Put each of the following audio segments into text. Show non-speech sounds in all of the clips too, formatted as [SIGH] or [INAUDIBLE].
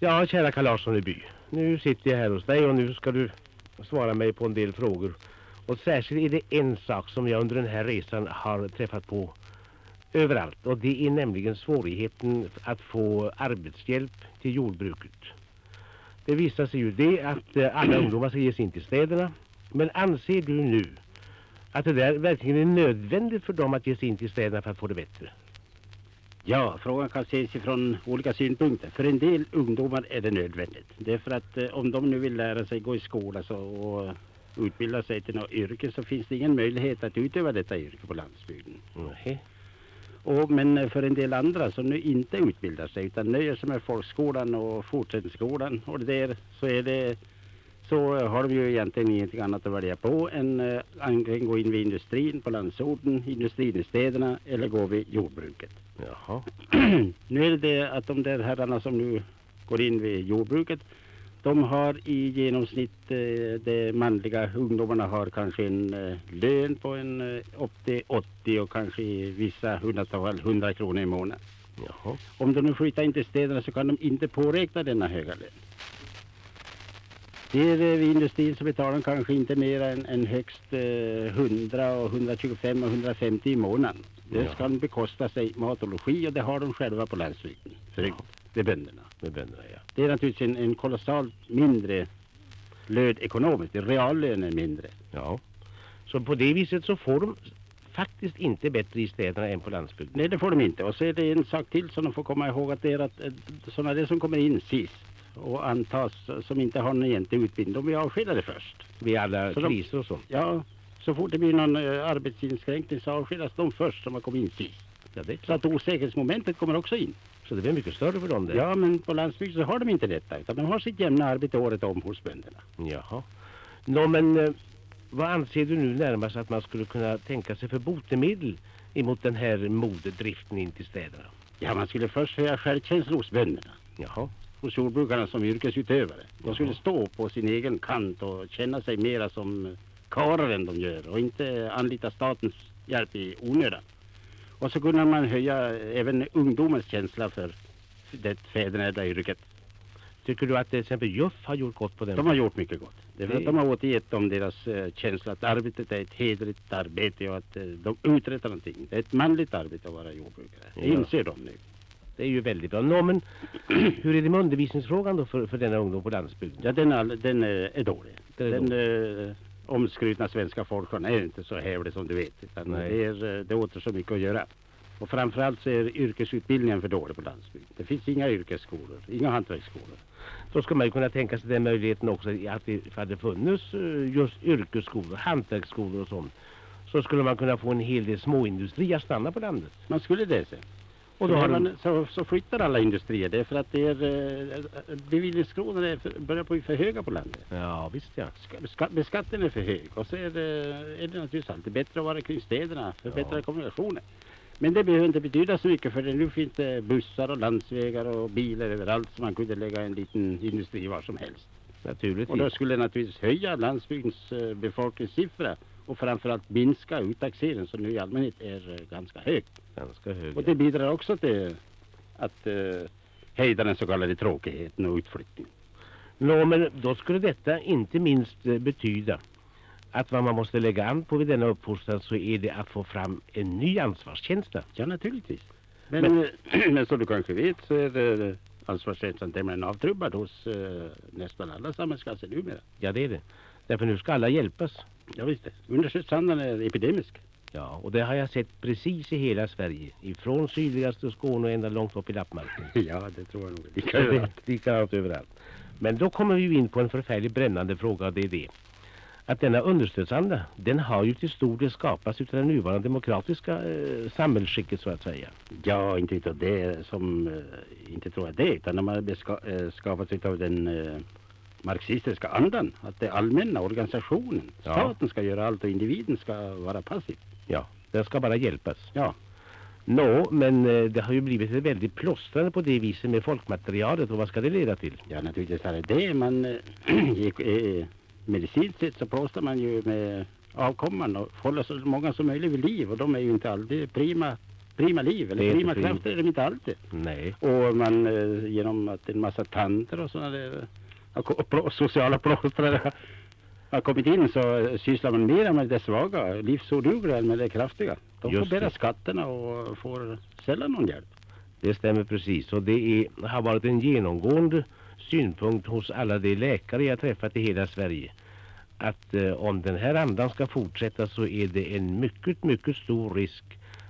Ja, kära Karl Larsson i by. Nu sitter jag här hos dig och nu ska du svara mig på en del frågor. Och särskilt är det en sak som jag under den här resan har träffat på överallt. Och det är nämligen svårigheten att få arbetshjälp till jordbruket. Det visar sig ju det att eh, alla ungdomar ska ge sig in till städerna. Men anser du nu att det där verkligen är nödvändigt för dem att ge sig in till städerna för att få det bättre? Ja, frågan kan ses ifrån olika synpunkter. För en del ungdomar är det nödvändigt. Det är för att eh, om de nu vill lära sig gå i skola så, och utbilda sig till något yrke så finns det ingen möjlighet att utöva detta yrke på landsbygden. Nej. Och, men för en del andra som nu inte utbildar sig utan nöjer sig med folkskolan och fortsättningsskolan och det där så är det så har de ju egentligen ingenting annat att välja på än eh, antingen gå in vid industrin på landsorten, industrin i städerna eller gå vid jordbruket. Jaha. [CLEARS THROAT] nu är det det att de där herrarna som nu går in vid jordbruket de har i genomsnitt, eh, de manliga ungdomarna har kanske en eh, lön på en eh, upp till 80 och kanske i vissa hundratal 100 kronor i månaden. Jaha. Om de nu flyttar in till städerna så kan de inte påräkna denna höga lön. Det är eh, industrin så betalar de kanske inte mer än, än högst eh, 100 och 125 och 150 i månaden. Det Ja. ska bekosta sig mat och logi och det har de själva på landsbygden. Förut, Ja. det är bönderna. Med bönderna, ja. Det är naturligtvis en, en kolossalt mindre lön ekonomiskt. Reallönen är mindre. Ja. Så på det viset så får de faktiskt inte bättre i städerna än på landsbygden. Nej, det får de inte. Och så är det en sak till som de får komma ihåg att det är att eh, sådana där som kommer in sist och antas som inte har någon egentlig utbildning, de blir avskedade först. Vid alla Så kriser och sånt. Ja, så fort det blir någon eh, arbetsinskränkning så avskedas de först som har kommit in sist. Ja, det är Så att osäkerhetsmomentet kommer också in. Så det blir mycket större för dem där. Ja, men på landsbygden så har de inte detta utan de har sitt jämna arbete året om hos bönderna. Jaha. Nå, men eh, vad anser du nu närmast att man skulle kunna tänka sig för botemedel emot den här modedriften in till städerna? Ja, man skulle först höja självkänslan hos bönderna. Jaha. Hos jordbrukarna som yrkesutövare. De skulle stå på sin egen kant och känna sig mera som karlar än de gör och inte anlita statens hjälp i onödan. Och så kunde man höja även ungdomens känsla för det fäderneärvda yrket. Tycker du att till exempel Juff har gjort gott på den? De har gjort mycket gott. Det är för att de har återgett dem deras eh, känsla att arbetet är ett hederligt arbete och att eh, de uträttar någonting. Det är ett manligt arbete att vara jordbrukare. Det inser de nu. Det är ju väldigt bra. Nå, men [CLEARS THROAT] hur är det med undervisningsfrågan då för, för denna ungdom på landsbygden? Ja, den, är, den är, dålig. Den är den eh, omskrutna svenska folkskolan är inte så hävlig som du vet. Utan Nej. det, är, eh, det åter så mycket att göra. Och framförallt så är yrkesutbildningen för dålig på landsbygden. Det finns inga yrkesskolor, inga hantverksskolor. Då skulle man ju kunna tänka sig den möjligheten också att det hade funnits eh, just yrkesskolor, hantverksskolor och sånt. Så skulle man kunna få en hel del småindustri att stanna på landet. Man skulle det sen. Och då har man, så, så flyttar alla industrier. Det är för att det är, eh, är för, börjar bli för höga på landet. Ja, visst ja. Ska- beska- Beskattningen är för hög och så är det, är det naturligtvis alltid bättre att vara kring städerna för Ja. kommunikationer. Men det behöver inte betyda så mycket för det nu finns det bussar och landsvägar och bilar överallt så man kunde lägga en liten industri var som helst. Naturligtvis. Och då skulle det naturligtvis höja landsbygdens eh, befolkningssiffra och framförallt minska uttaxeringen som nu i allmänhet är eh, ganska hög. Ganska hög. Och det bidrar också till att eh, hejda den så kallade tråkigheten och utflyttningen. Nå, men då skulle detta inte minst eh, betyda att vad man måste lägga an på vid denna uppfostran så är det att få fram en ny ansvarskänsla. Ja, naturligtvis. Men, men, [CLEARS THROAT] men som du kanske vet så är det ansvarskänslan tämligen avtrubbad hos eh, nästan alla samhällsklasser numera. Ja, det är det. Därför nu ska alla hjälpas. Ja, visst. Undersöksandan är epidemisk. Ja, och det har jag sett precis i hela Sverige. Ifrån sydligaste Skåne och ända långt upp i Lappmarken. [LAUGHS] ja, det tror jag nog. Lika överallt. Likadant överallt. Men då kommer vi ju in på en förfärligt brännande fråga det är det. Att denna understödsanda, den har ju till stor del skapats utav det nuvarande demokratiska eh, samhällsskicket så att säga. Ja, inte utav det som, eh, inte tror jag det, utan de har beska- eh, skapats utav den eh, marxistiska andan. Att det allmänna, organisationen, Ja. staten ska göra allt och individen ska vara passiv. Ja, den ska bara hjälpas. Ja, Nå, men eh, det har ju blivit ett väldigt plåstrande på det viset med folkmaterialet och vad ska det leda till? ja naturligtvis är det det. Man, eh, [CLEARS THROAT] eh, medicinskt sett så plåstrar man ju med avkomman och håller så många som möjligt vid liv och de är ju inte alltid prima prima liv, eller prima krafter är de inte alltid. Nej. Och man genom att en massa tanter och sådana där sociala plåstrare har- kommit in så sysslar man mer med det svaga, livsodugliga än med det kraftiga. De Just får bära det. skatterna och får sällan någon hjälp. Det stämmer precis och det är, har varit en genomgående synpunkt hos alla de läkare jag träffat i hela Sverige att eh, om den här andan ska fortsätta så är det en mycket, mycket stor risk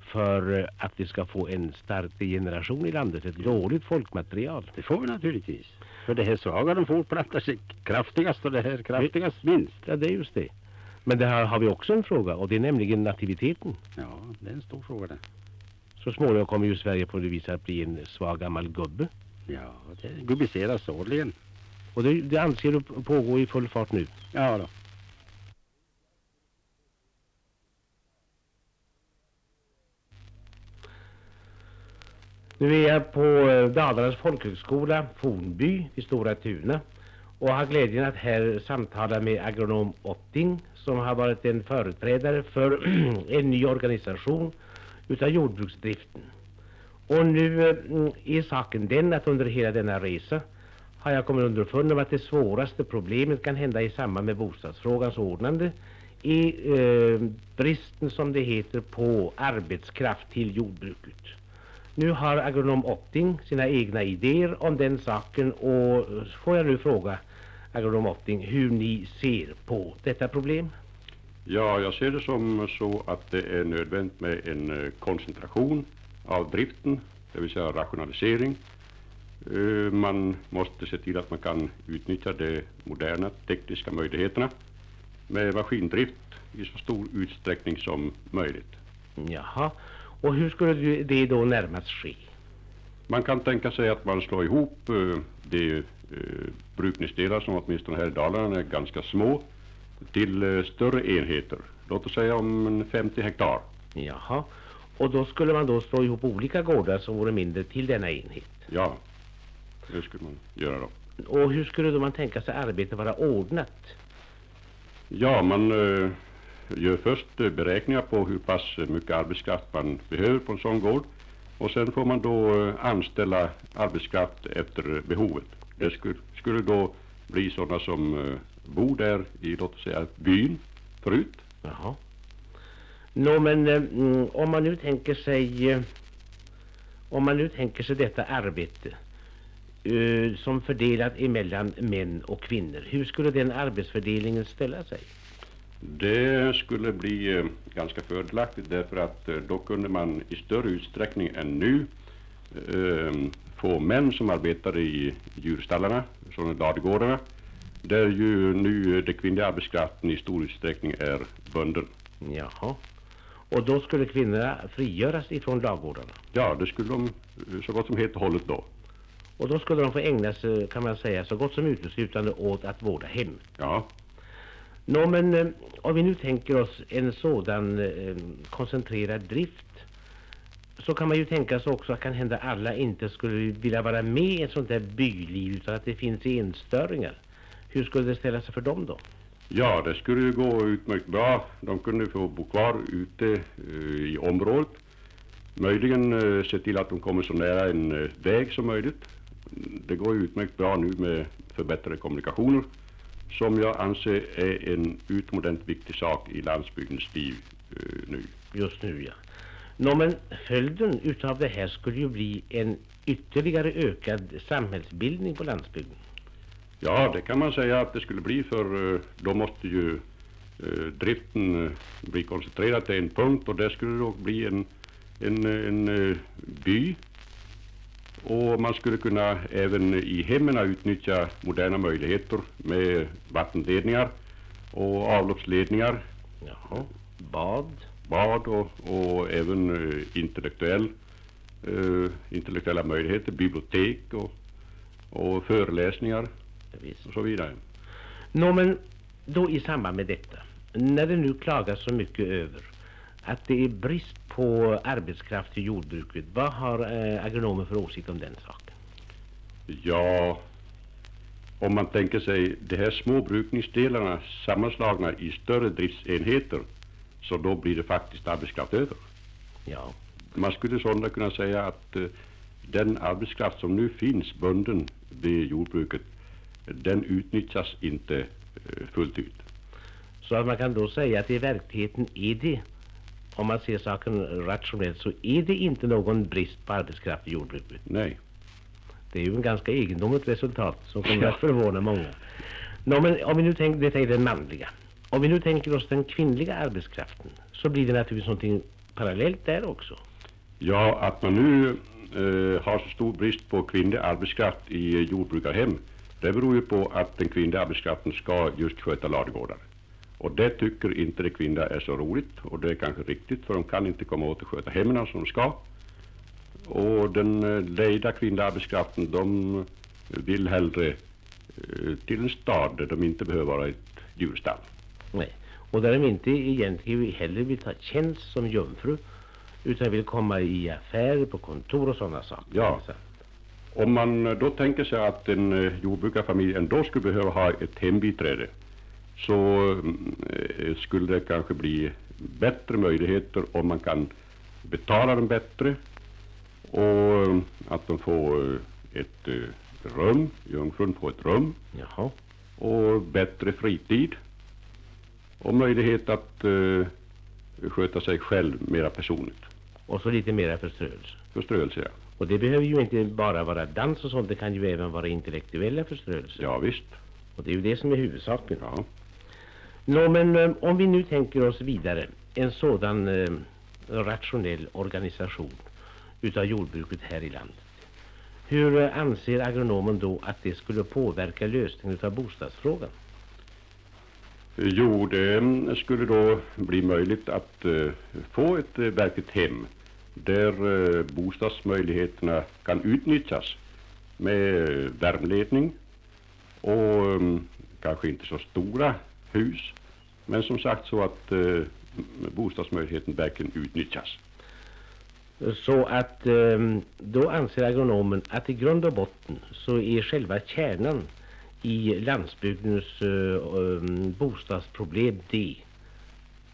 för eh, att vi ska få en stark degeneration i landet, ett dåligt folkmaterial. Det får vi naturligtvis. För det här svaga de fortplantar sig kraftigast och det här kraftigast minst. Ja, det är just det. Men det här har vi också en fråga och det är nämligen nativiteten. Ja, det är en stor fråga det. Så småningom kommer ju Sverige på det viset att bli en svag gammal gubbe. Ja, det gubbiseras årligen. Och det, det anser du pågå i full fart nu. Ja då. Nu är jag på eh, Dalarnas folkhögskola, Fornby, i Stora Tuna och har glädjen att här samtala med agronom Otting som har varit en företrädare för [CLEARS THROAT] en ny organisation utav jordbruksdriften. Och nu eh, är saken den att under hela denna resa har jag kommit underfund om att det svåraste problemet kan hända i samband med bostadsfrågans ordnande är eh, bristen som det heter på arbetskraft till jordbruket. Nu har agronom Otting sina egna idéer om den saken och får jag nu fråga agronom Otting hur ni ser på detta problem? Ja, jag ser det som så att det är nödvändigt med en eh, koncentration av driften, det vill säga rationalisering. Eh, Man måste se till att man kan utnyttja de moderna tekniska möjligheterna med maskindrift i så stor utsträckning som möjligt. Jaha, och hur skulle det då närmast ske? Man kan tänka sig att man slår ihop eh, de eh, brukningsdelar som åtminstone här i Dalarna är ganska små till eh, större enheter. Låt oss säga om en 50 hektar. Jaha, och då skulle man då slå ihop olika gårdar som vore mindre till denna enhet. Ja, det skulle man göra då. Och hur skulle då man tänka sig arbetet vara ordnat? Ja, man gör först eh, beräkningar på hur pass eh, mycket arbetskraft man behöver på en sån gård. Och sen får man då eh, anställa arbetskraft efter behovet. Det skulle, skulle då bli sådana som bor där i, låt oss säga, byn förut. Jaha. Nå men mm, om man nu tänker sig om man nu tänker sig detta arbete som fördelat emellan män och kvinnor, hur skulle den arbetsfördelningen ställa sig? Det skulle bli eh, ganska fördelaktigt därför att eh, då kunde man i större utsträckning än nu eh, få män som arbetade i djurstallarna, sådana ladugårdarna, där ju nu den kvinnliga arbetskraften i stor utsträckning är bunden. Jaha. Och då skulle kvinnorna frigöras ifrån lagårdarna. Ja, det skulle de så gott som helt och hållet då. Och då skulle de få ägna sig, kan man säga, så gott som uteslutande åt att vårda hem. Ja, Nå men eh, om vi nu tänker oss en sådan eh, koncentrerad drift så kan man ju tänka sig också att kan hända alla inte skulle vilja vara med i ett sånt där byliv utan att det finns enstöringar. Hur skulle det ställa sig för dem då? ja det skulle ju gå utmärkt bra. De kunde få bo kvar ute eh, i området. Möjligen eh, se till att de kommer så nära en eh, väg som möjligt. Det går ju utmärkt bra nu med förbättrade kommunikationer som jag anser är en utomordentligt viktig sak i landsbygdens liv eh, nu. Just nu ja. Nå men följden utav det här skulle ju bli en ytterligare ökad samhällsbildning på landsbygden. Ja, det kan man säga att det skulle bli för eh, då måste ju eh, driften eh, bli koncentrerad till en punkt och det skulle då bli en, en, en by. Och man skulle kunna även i hemmen utnyttja moderna möjligheter med vattenledningar och avloppsledningar, Jaha. Bad. bad och, och även eh, intellektuell, eh, intellektuella möjligheter, bibliotek och, och föreläsningar visst. och så vidare. Nå men då i samband med detta, när det nu klagas så mycket över att det är brist på arbetskraft i jordbruket, vad har eh, agronomer för åsikt om den saken? Ja, om man tänker sig de här små brukningsdelarna sammanslagna i större driftsenheter så då blir det faktiskt arbetskraft över. Ja, Man skulle sålunda kunna säga att eh, den arbetskraft som nu finns bunden vid jordbruket, den utnyttjas inte eh, fullt ut. Så att man kan då säga att i verkligheten är det, om man ser saken rationellt, så är det inte någon brist på arbetskraft i jordbruket. Nej. Det är ju en ganska egendomligt resultat som kommer Ja. att förvåna många. Nå, men om vi nu tänker, detta är den manliga. Om vi nu tänker oss den kvinnliga arbetskraften så blir det naturligtvis någonting parallellt där också. Ja, att man nu eh, har så stor brist på kvinnlig arbetskraft i jordbrukarhem, det beror ju på att den kvinnliga arbetskraften ska just sköta ladugårdar. Och det tycker inte de kvinnliga är så roligt och det är kanske riktigt för de kan inte komma åt att sköta hemmen som de ska. Och den eh, lejda kvinnliga arbetskraften de vill hellre eh, till en stad där de inte behöver vara ett djurstall. Nej. Och där de inte egentligen heller vill ta tjänst som jungfru utan vill komma i affärer, på kontor och sådana saker. Ja. Om man eh, då tänker sig att en eh, jordbrukarfamilj ändå skulle behöva ha ett hembiträde så eh, skulle det kanske bli bättre möjligheter om man kan betala dem bättre och att de får eh, ett eh, rum, jungfrun får ett rum Jaha. och bättre fritid och möjlighet att eh, sköta sig själv mera personligt. Och så lite mera förströelse. Förströelse, ja. Och det behöver ju inte bara vara dans och sånt, det kan ju även vara intellektuella förströelser. Ja, visst. Och det är ju det som är huvudsaken. Ja. Nå, men eh, om vi nu tänker oss vidare en sådan eh, rationell organisation utav jordbruket här i landet. Hur eh, anser agronomen då att det skulle påverka lösningen av bostadsfrågan? Jo, det eh, skulle då bli möjligt att eh, få ett eh, verkligt hem där eh, bostadsmöjligheterna kan utnyttjas med värmledning värmeledning och mm, kanske inte så stora hus men som sagt så att eh, bostadsmöjligheten verkligen utnyttjas. Så att eh, då anser agronomen att i grund och botten så är själva kärnan i landsbygdens eh, eh, bostadsproblem det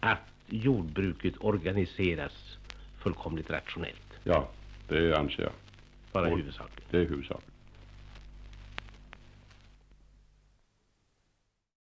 att jordbruket organiseras fullkomligt rationellt. Ja, det anser jag. Bara huvudsaken. Det är huvudsaken.